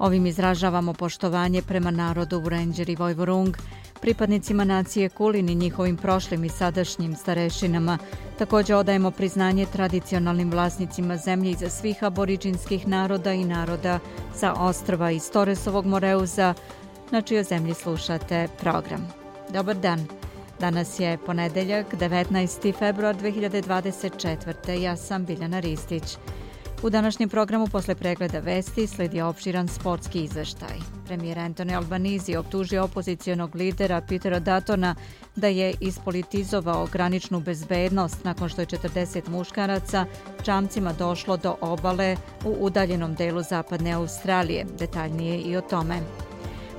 Ovim izražavamo poštovanje prema narodu u Ranger i Vojvorung, pripadnicima nacije Kulin i njihovim prošlim i sadašnjim starešinama. Također odajemo priznanje tradicionalnim vlasnicima zemlje iza svih aboriđinskih naroda i naroda sa ostrva iz Toresovog Moreuza, na čijoj zemlji slušate program. Dobar dan! Danas je ponedeljak, 19. februar 2024. Ja sam Biljana Ristić. U današnjem programu posle pregleda vesti sledi opširan sportski izveštaj. Premijer Anthony Albanizi optužio opozicijonog lidera Petera Datona da je ispolitizovao graničnu bezbednost nakon što je 40 muškaraca čamcima došlo do obale u udaljenom delu zapadne Australije. Detaljnije i o tome.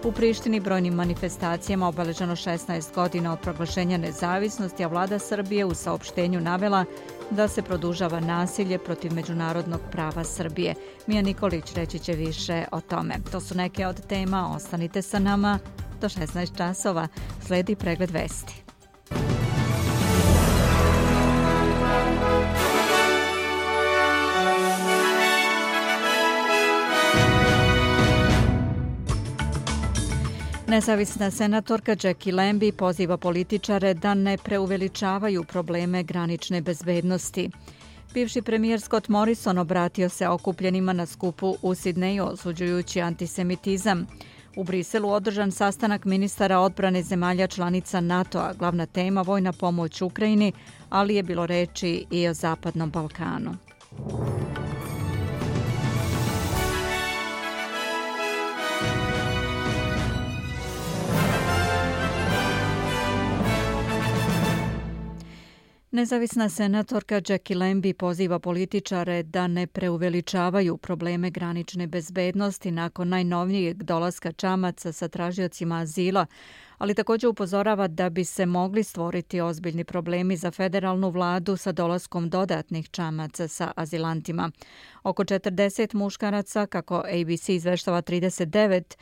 U Prištini brojnim manifestacijama obeleženo 16 godina od proglašenja nezavisnosti, a vlada Srbije u saopštenju navela da se produžava nasilje protiv međunarodnog prava Srbije. Mija Nikolić reći će više o tome. To su neke od tema, ostanite sa nama do 16 časova. Sledi pregled vesti. Nezavisna senatorka Jackie Lambie poziva političare da ne preuveličavaju probleme granične bezbednosti. Bivši premijer Scott Morrison obratio se okupljenima na skupu u Sidneju osuđujući antisemitizam. U Briselu održan sastanak ministara odbrane zemalja članica NATO-a, glavna tema vojna pomoć Ukrajini, ali je bilo reči i o Zapadnom Balkanu. Nezavisna senatorka Jackie Lambi poziva političare da ne preuveličavaju probleme granične bezbednosti nakon najnovnijeg dolaska čamaca sa tražiocima azila, ali također upozorava da bi se mogli stvoriti ozbiljni problemi za federalnu vladu sa dolaskom dodatnih čamaca sa azilantima. Oko 40 muškaraca, kako ABC izveštava 39,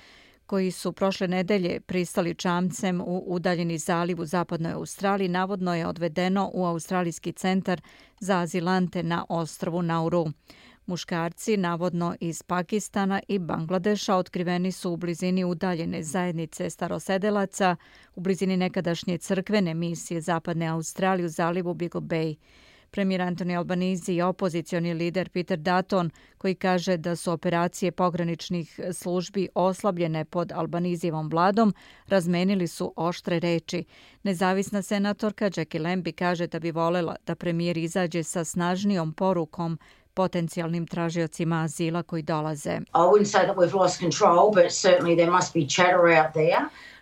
koji su prošle nedelje pristali čamcem u udaljeni zaliv u zapadnoj Australiji, navodno je odvedeno u Australijski centar za azilante na ostrovu Nauru. Muškarci, navodno iz Pakistana i Bangladeša, otkriveni su u blizini udaljene zajednice starosedelaca, u blizini nekadašnje crkvene misije Zapadne Australije u zalivu Big Bay. Premijer Antoni Albanizi i opozicioni lider Peter Dutton, koji kaže da su operacije pograničnih službi oslabljene pod Albanizijevom vladom, razmenili su oštre reči. Nezavisna senatorka Jackie Lambie kaže da bi volela da premijer izađe sa snažnijom porukom potencijalnim tražiocima azila koji dolaze.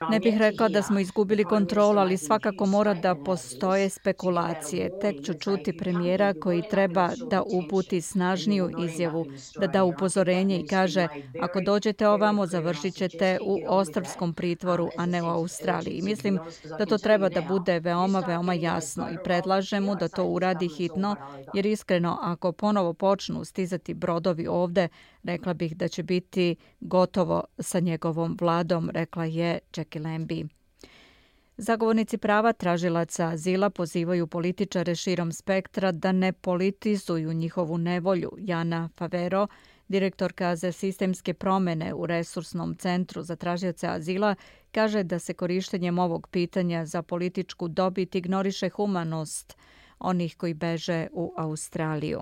Ne bih rekla da smo izgubili kontrol, ali svakako mora da postoje spekulacije. Tek ću čuti premijera koji treba da uputi snažniju izjavu, da da upozorenje i kaže ako dođete ovamo, završit ćete u ostrovskom pritvoru, a ne u Australiji. Mislim da to treba da bude veoma, veoma jasno i predlažem mu da to uradi hitno, jer iskreno, ako ponovo počnu stizati brodovi ovde, rekla bih da će biti gotovo sa njegovom vladom, rekla je Jackie Lambie. Zagovornici prava tražilaca azila pozivaju političare širom spektra da ne politizuju njihovu nevolju. Jana Favero, direktorka za sistemske promene u Resursnom centru za tražioce azila, kaže da se korištenjem ovog pitanja za političku dobit ignoriše humanost onih koji beže u Australiju.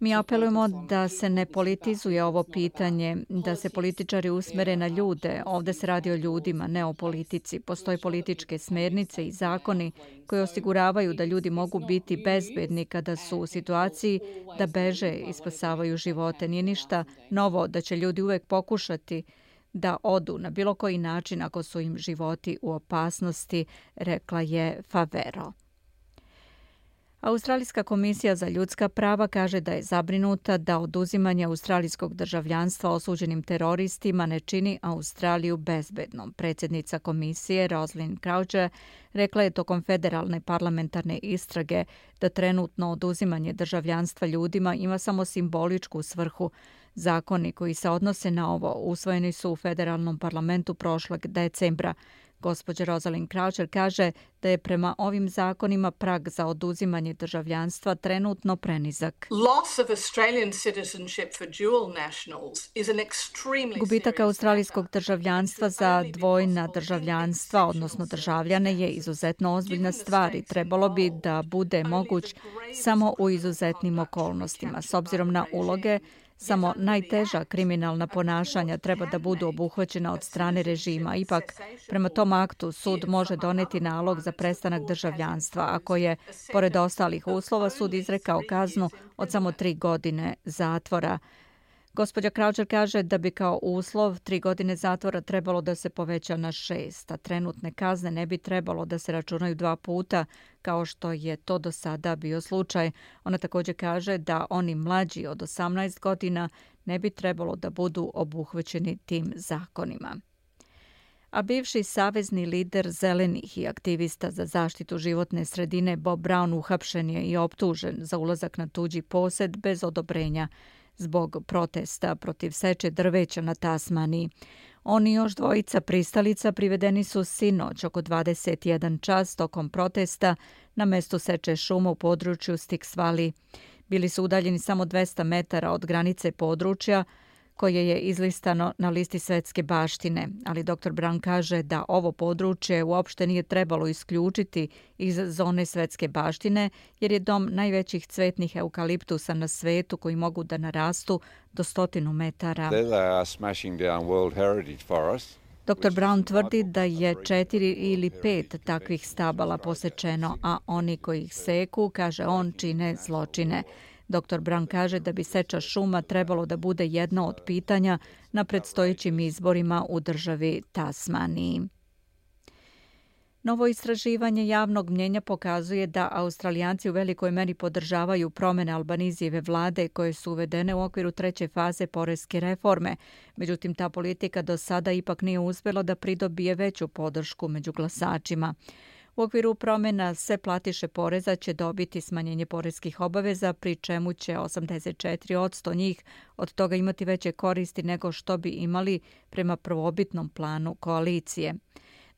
Mi apelujemo da se ne politizuje ovo pitanje, da se političari usmere na ljude. Ovde se radi o ljudima, ne o politici. Postoje političke smernice i zakoni koji osiguravaju da ljudi mogu biti bezbedni kada su u situaciji da beže i spasavaju živote. Nije ništa novo da će ljudi uvek pokušati da odu na bilo koji način ako su im životi u opasnosti, rekla je Favero. Australijska komisija za ljudska prava kaže da je zabrinuta da oduzimanje australijskog državljanstva osuđenim teroristima ne čini Australiju bezbednom. Predsjednica komisije Roslyn Croucher rekla je tokom federalne parlamentarne istrage da trenutno oduzimanje državljanstva ljudima ima samo simboličku svrhu. Zakoni koji se odnose na ovo usvojeni su u federalnom parlamentu prošlog decembra. Gospođa Rosalind Croucher kaže da je prema ovim zakonima prag za oduzimanje državljanstva trenutno prenizak. Gubitak australijskog državljanstva za dvojna državljanstva, odnosno državljane, je izuzetno ozbiljna stvar i trebalo bi da bude moguć samo u izuzetnim okolnostima. S obzirom na uloge Samo najteža kriminalna ponašanja treba da budu obuhvaćena od strane režima. Ipak, prema tom aktu, sud može doneti nalog za prestanak državljanstva. Ako je, pored ostalih uslova, sud izrekao kaznu od samo tri godine zatvora. Gospođa Kraučer kaže da bi kao uslov tri godine zatvora trebalo da se poveća na šest, a trenutne kazne ne bi trebalo da se računaju dva puta, kao što je to do sada bio slučaj. Ona također kaže da oni mlađi od 18 godina ne bi trebalo da budu obuhvaćeni tim zakonima. A bivši savezni lider zelenih i aktivista za zaštitu životne sredine Bob Brown uhapšen je i optužen za ulazak na tuđi posed bez odobrenja zbog protesta protiv seče drveća na Tasmani. Oni još dvojica pristalica privedeni su sinoć oko 21 čas tokom protesta na mestu seče šuma u području Stix Valley. Bili su udaljeni samo 200 metara od granice područja, koje je izlistano na listi svetske baštine, ali dr. Brown kaže da ovo područje uopšte nije trebalo isključiti iz zone svetske baštine, jer je dom najvećih cvetnih eukaliptusa na svetu koji mogu da narastu do stotinu metara. Dr. Brown tvrdi da je četiri ili pet takvih stabala posečeno, a oni koji ih seku, kaže on, čine zločine. Dr. Brown kaže da bi seča šuma trebalo da bude jedno od pitanja na predstojećim izborima u državi Tasmaniji. Novo istraživanje javnog mnjenja pokazuje da Australijanci u velikoj meri podržavaju promene Albanizijeve vlade koje su uvedene u okviru treće faze poreske reforme. Međutim, ta politika do sada ipak nije uspjela da pridobije veću podršku među glasačima. U okviru promjena sve platiše poreza će dobiti smanjenje porezkih obaveza, pri čemu će 84 od njih od toga imati veće koristi nego što bi imali prema prvobitnom planu koalicije.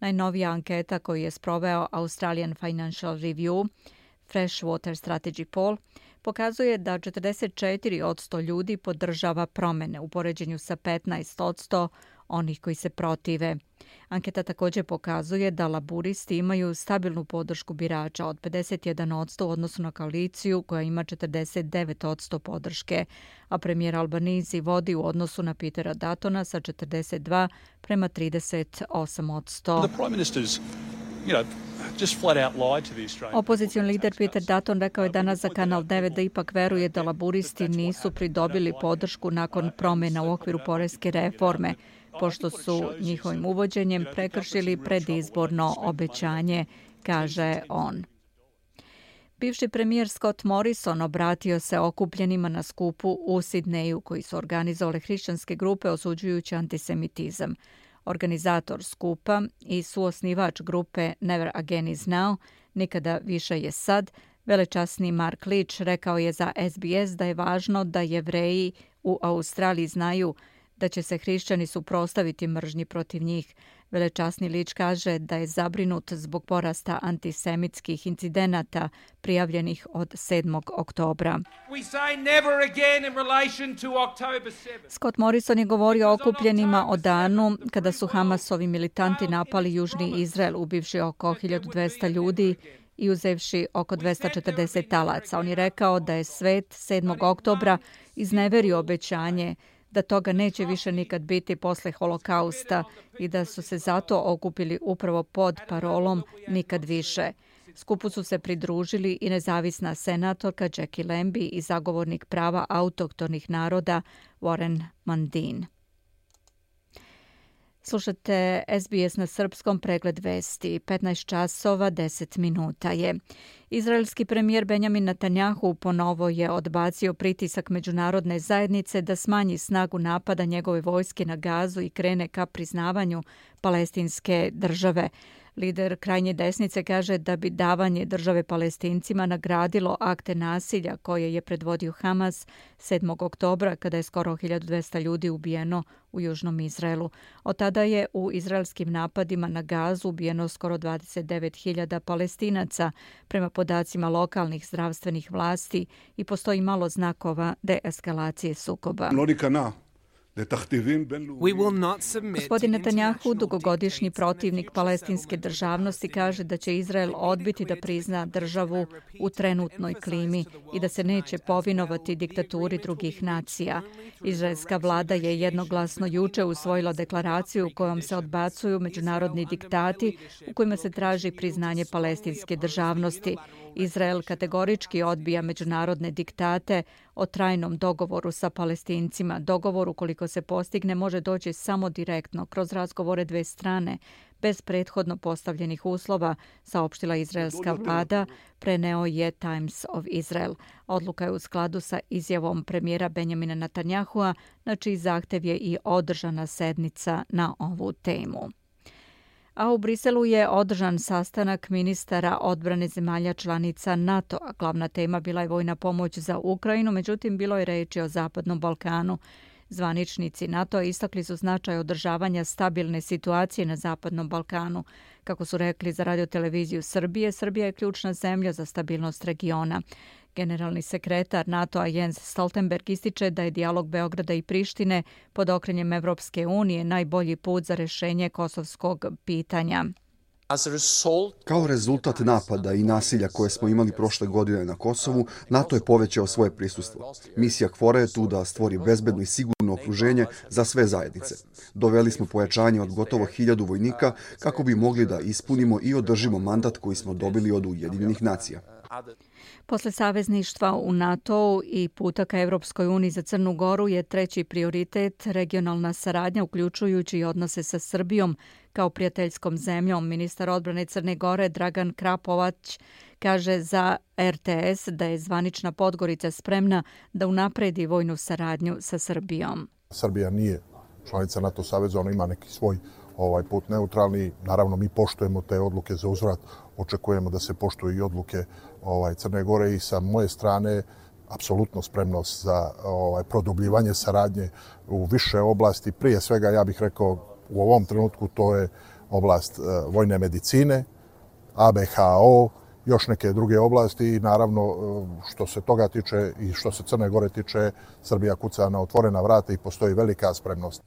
Najnovija anketa koju je sproveo Australian Financial Review, Freshwater Strategy Poll, pokazuje da 44 od 100 ljudi podržava promene u poređenju sa 15 od 100 onih koji se protive. Anketa također pokazuje da laburisti imaju stabilnu podršku birača od 51% u odnosu na koaliciju koja ima 49% podrške, a premijer Albanizi vodi u odnosu na Petera Datona sa 42 prema 38%. Opozicijon lider Peter Dutton rekao je danas za Kanal 9 da ipak veruje da laburisti nisu pridobili podršku nakon promjena u okviru porezke reforme pošto su njihovim uvođenjem prekršili predizborno obećanje, kaže on. Bivši premijer Scott Morrison obratio se okupljenima na skupu u Sidneju koji su organizovali hrišćanske grupe osuđujući antisemitizam. Organizator skupa i suosnivač grupe Never Again is Now, nikada više je sad, velečasni Mark Leach rekao je za SBS da je važno da jevreji u Australiji znaju da će se hrišćani suprostaviti mržnji protiv njih. Velečasni lič kaže da je zabrinut zbog porasta antisemitskih incidenata prijavljenih od 7. oktobra. Scott Morrison je govorio o okupljenima o danu kada su Hamasovi militanti napali Južni Izrael, ubivši oko 1200 ljudi i uzevši oko 240 talaca. On je rekao da je svet 7. oktobra izneverio obećanje da toga neće više nikad biti posle holokausta i da su se zato okupili upravo pod parolom nikad više. Skupu su se pridružili i nezavisna senatorka Jackie Lambie i zagovornik prava autoktonih naroda Warren Mundine. Slušate SBS na srpskom pregled vesti. 15 časova 10 minuta je. Izraelski premijer Benjamin Netanjahu ponovo je odbacio pritisak međunarodne zajednice da smanji snagu napada njegove vojske na gazu i krene ka priznavanju palestinske države. Lider krajnje desnice kaže da bi davanje države palestincima nagradilo akte nasilja koje je predvodio Hamas 7. oktobra kada je skoro 1200 ljudi ubijeno u Južnom Izraelu. Od tada je u izraelskim napadima na gazu ubijeno skoro 29.000 palestinaca prema podacima lokalnih zdravstvenih vlasti i postoji malo znakova deeskalacije sukoba. Gospodin Netanjahu, dugogodišnji protivnik palestinske državnosti, kaže da će Izrael odbiti da prizna državu u trenutnoj klimi i da se neće povinovati diktaturi drugih nacija. Izraelska vlada je jednoglasno juče usvojila deklaraciju u kojom se odbacuju međunarodni diktati u kojima se traži priznanje palestinske državnosti. Izrael kategorički odbija međunarodne diktate o trajnom dogovoru sa palestincima. Dogovor, ukoliko se postigne, može doći samo direktno kroz razgovore dve strane, bez prethodno postavljenih uslova, saopštila izraelska vlada, preneo je Times of Israel. Odluka je u skladu sa izjavom premijera Benjamina Netanjahua, na čiji zahtev je i održana sednica na ovu temu a u Briselu je održan sastanak ministara odbrane zemalja članica NATO. -a. Glavna tema bila je vojna pomoć za Ukrajinu, međutim bilo je reči o Zapadnom Balkanu. Zvaničnici NATO istakli su značaj održavanja stabilne situacije na Zapadnom Balkanu. Kako su rekli za radioteleviziju Srbije, Srbija je ključna zemlja za stabilnost regiona. Generalni sekretar NATO-a Jens Stoltenberg ističe da je dijalog Beograda i Prištine pod okrenjem Evropske unije najbolji put za rešenje kosovskog pitanja. Kao rezultat napada i nasilja koje smo imali prošle godine na Kosovu, NATO je povećao svoje prisustvo. Misija KFORA je tu da stvori bezbedno i sigurno okruženje za sve zajednice. Doveli smo pojačanje od gotovo hiljadu vojnika kako bi mogli da ispunimo i održimo mandat koji smo dobili od Ujedinjenih nacija. Posle savezništva u NATO i puta ka Evropskoj uniji za Crnu Goru je treći prioritet regionalna saradnja uključujući odnose sa Srbijom kao prijateljskom zemljom. Ministar odbrane Crne Gore Dragan Krapovać kaže za RTS da je zvanična Podgorica spremna da unapredi vojnu saradnju sa Srbijom. Srbija nije članica NATO saveza, ona ima neki svoj ovaj put neutralni. Naravno, mi poštujemo te odluke za uzvrat, očekujemo da se poštuju i odluke ovaj Crne Gore i sa moje strane apsolutno spremnost za ovaj produbljivanje saradnje u više oblasti. Prije svega, ja bih rekao, u ovom trenutku to je oblast e, vojne medicine, ABHO, još neke druge oblasti i naravno e, što se toga tiče i što se Crne Gore tiče, Srbija kuca na otvorena vrata i postoji velika spremnost.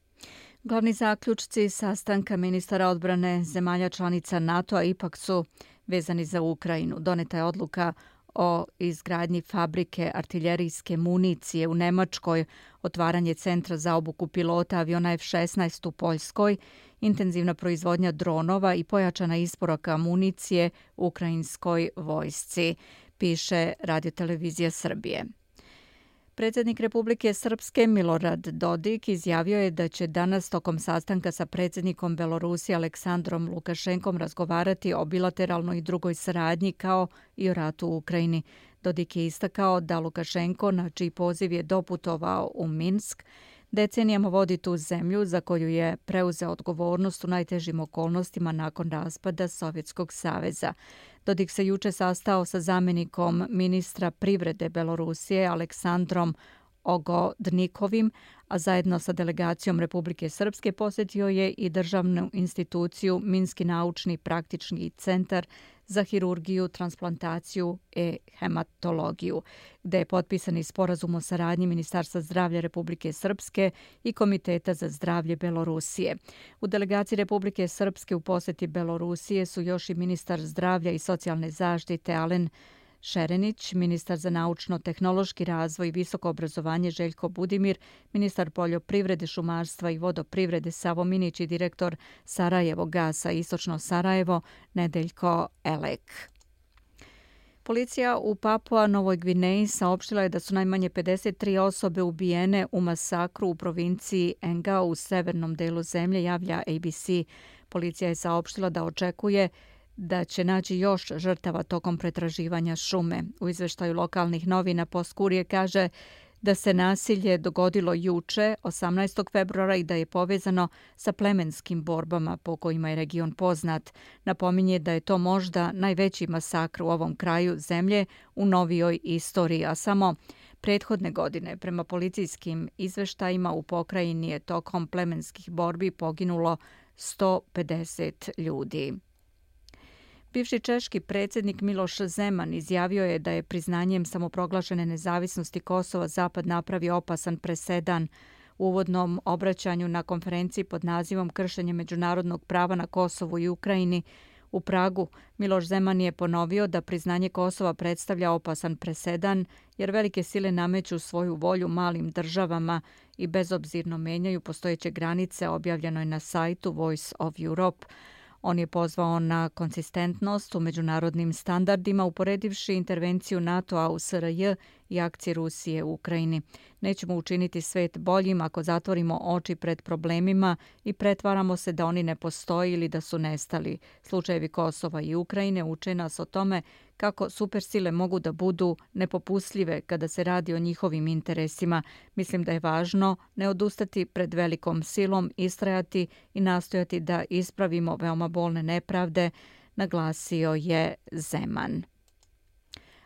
Glavni zaključci sastanka ministara odbrane zemalja članica NATO-a ipak su vezani za Ukrajinu. Doneta je odluka o izgradnji fabrike artiljerijske municije u Nemačkoj, otvaranje centra za obuku pilota aviona F-16 u Poljskoj, intenzivna proizvodnja dronova i pojačana isporaka municije ukrajinskoj vojsci, piše radiotelevizija Srbije. Predsjednik Republike Srpske Milorad Dodik izjavio je da će danas tokom sastanka sa predsjednikom Belorusije Aleksandrom Lukašenkom razgovarati o bilateralnoj i drugoj saradnji kao i o ratu u Ukrajini. Dodik je istakao da Lukašenko, na čiji poziv je doputovao u Minsk, decenijama vodi tu zemlju za koju je preuzeo odgovornost u najtežim okolnostima nakon raspada Sovjetskog saveza. Dodik se juče sastao sa zamenikom ministra privrede Belorusije Aleksandrom Ogodnikovim, a zajedno sa delegacijom Republike Srpske posjetio je i državnu instituciju Minski naučni praktični centar za hirurgiju, transplantaciju i hematologiju, gde je potpisani sporazum o saradnji Ministarstva zdravlja Republike Srpske i Komiteta za zdravlje Belorusije. U delegaciji Republike Srpske u posjeti Belorusije su još i ministar zdravlja i socijalne zaštite Alen Šerenić, ministar za naučno-tehnološki razvoj i visoko obrazovanje Željko Budimir, ministar poljoprivrede, šumarstva i vodoprivrede Savo Minić i direktor Sarajevo Gasa Istočno Sarajevo Nedeljko Elek. Policija u Papua Novoj Gvineji saopštila je da su najmanje 53 osobe ubijene u masakru u provinciji Enga u severnom delu zemlje, javlja ABC. Policija je saopštila da očekuje da će naći još žrtava tokom pretraživanja šume. U izveštaju lokalnih novina Poskurije kaže da se nasilje dogodilo juče, 18. februara, i da je povezano sa plemenskim borbama po kojima je region poznat. Napominje da je to možda najveći masakr u ovom kraju zemlje u novijoj istoriji, a samo prethodne godine prema policijskim izveštajima u pokrajini je tokom plemenskih borbi poginulo 150 ljudi. Bivši češki predsjednik Miloš Zeman izjavio je da je priznanjem samoproglašene nezavisnosti Kosova Zapad napravio opasan presedan u uvodnom obraćanju na konferenciji pod nazivom Kršenje međunarodnog prava na Kosovu i Ukrajini u Pragu. Miloš Zeman je ponovio da priznanje Kosova predstavlja opasan presedan jer velike sile nameću svoju volju malim državama i bezobzirno menjaju postojeće granice objavljeno je na sajtu Voice of Europe. On je pozvao na konsistentnost u međunarodnim standardima uporedivši intervenciju NATO-a u SRJ i akcije Rusije u Ukrajini. Nećemo učiniti svet boljim ako zatvorimo oči pred problemima i pretvaramo se da oni ne postoji ili da su nestali. Slučajevi Kosova i Ukrajine uče nas o tome kako supersile mogu da budu nepopustljive kada se radi o njihovim interesima. Mislim da je važno ne odustati pred velikom silom, istrajati i nastojati da ispravimo veoma bolne nepravde, naglasio je Zeman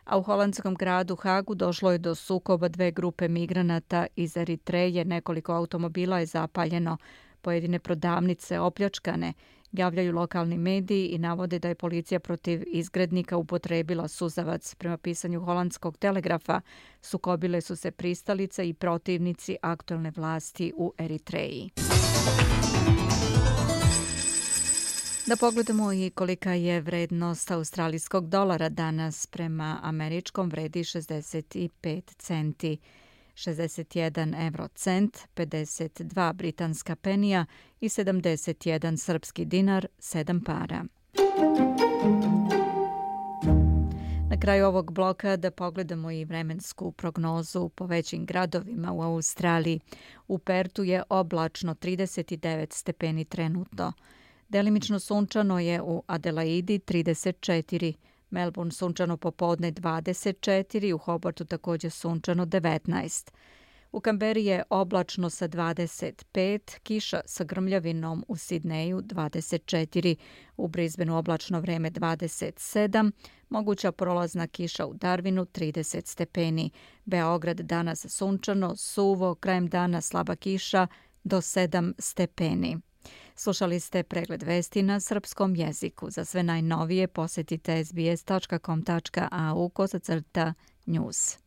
a u holandskom gradu Hagu došlo je do sukoba dve grupe migranata iz Eritreje. Nekoliko automobila je zapaljeno, pojedine prodavnice opljačkane, javljaju lokalni mediji i navode da je policija protiv izgrednika upotrebila suzavac. Prema pisanju holandskog telegrafa sukobile su se pristalice i protivnici aktualne vlasti u Eritreji. Da pogledamo i kolika je vrednost australijskog dolara danas prema američkom vredi 65 centi. 61 eurocent, 52 britanska penija i 71 srpski dinar, 7 para. Na kraju ovog bloka da pogledamo i vremensku prognozu po većim gradovima u Australiji. U Pertu je oblačno 39 stepeni trenutno. Delimično sunčano je u Adelaidi 34, Melbourne sunčano popodne 24, u Hobartu također sunčano 19. U Kamberi je oblačno sa 25, kiša sa grmljavinom u Sidneju 24, u Brisbaneu oblačno vreme 27, moguća prolazna kiša u Darwinu 30 stepeni, Beograd danas sunčano, suvo, krajem dana slaba kiša do 7 stepeni. Slušali ste pregled vesti na srpskom jeziku. Za sve najnovije posjetite sbs.com.au kosacrta news.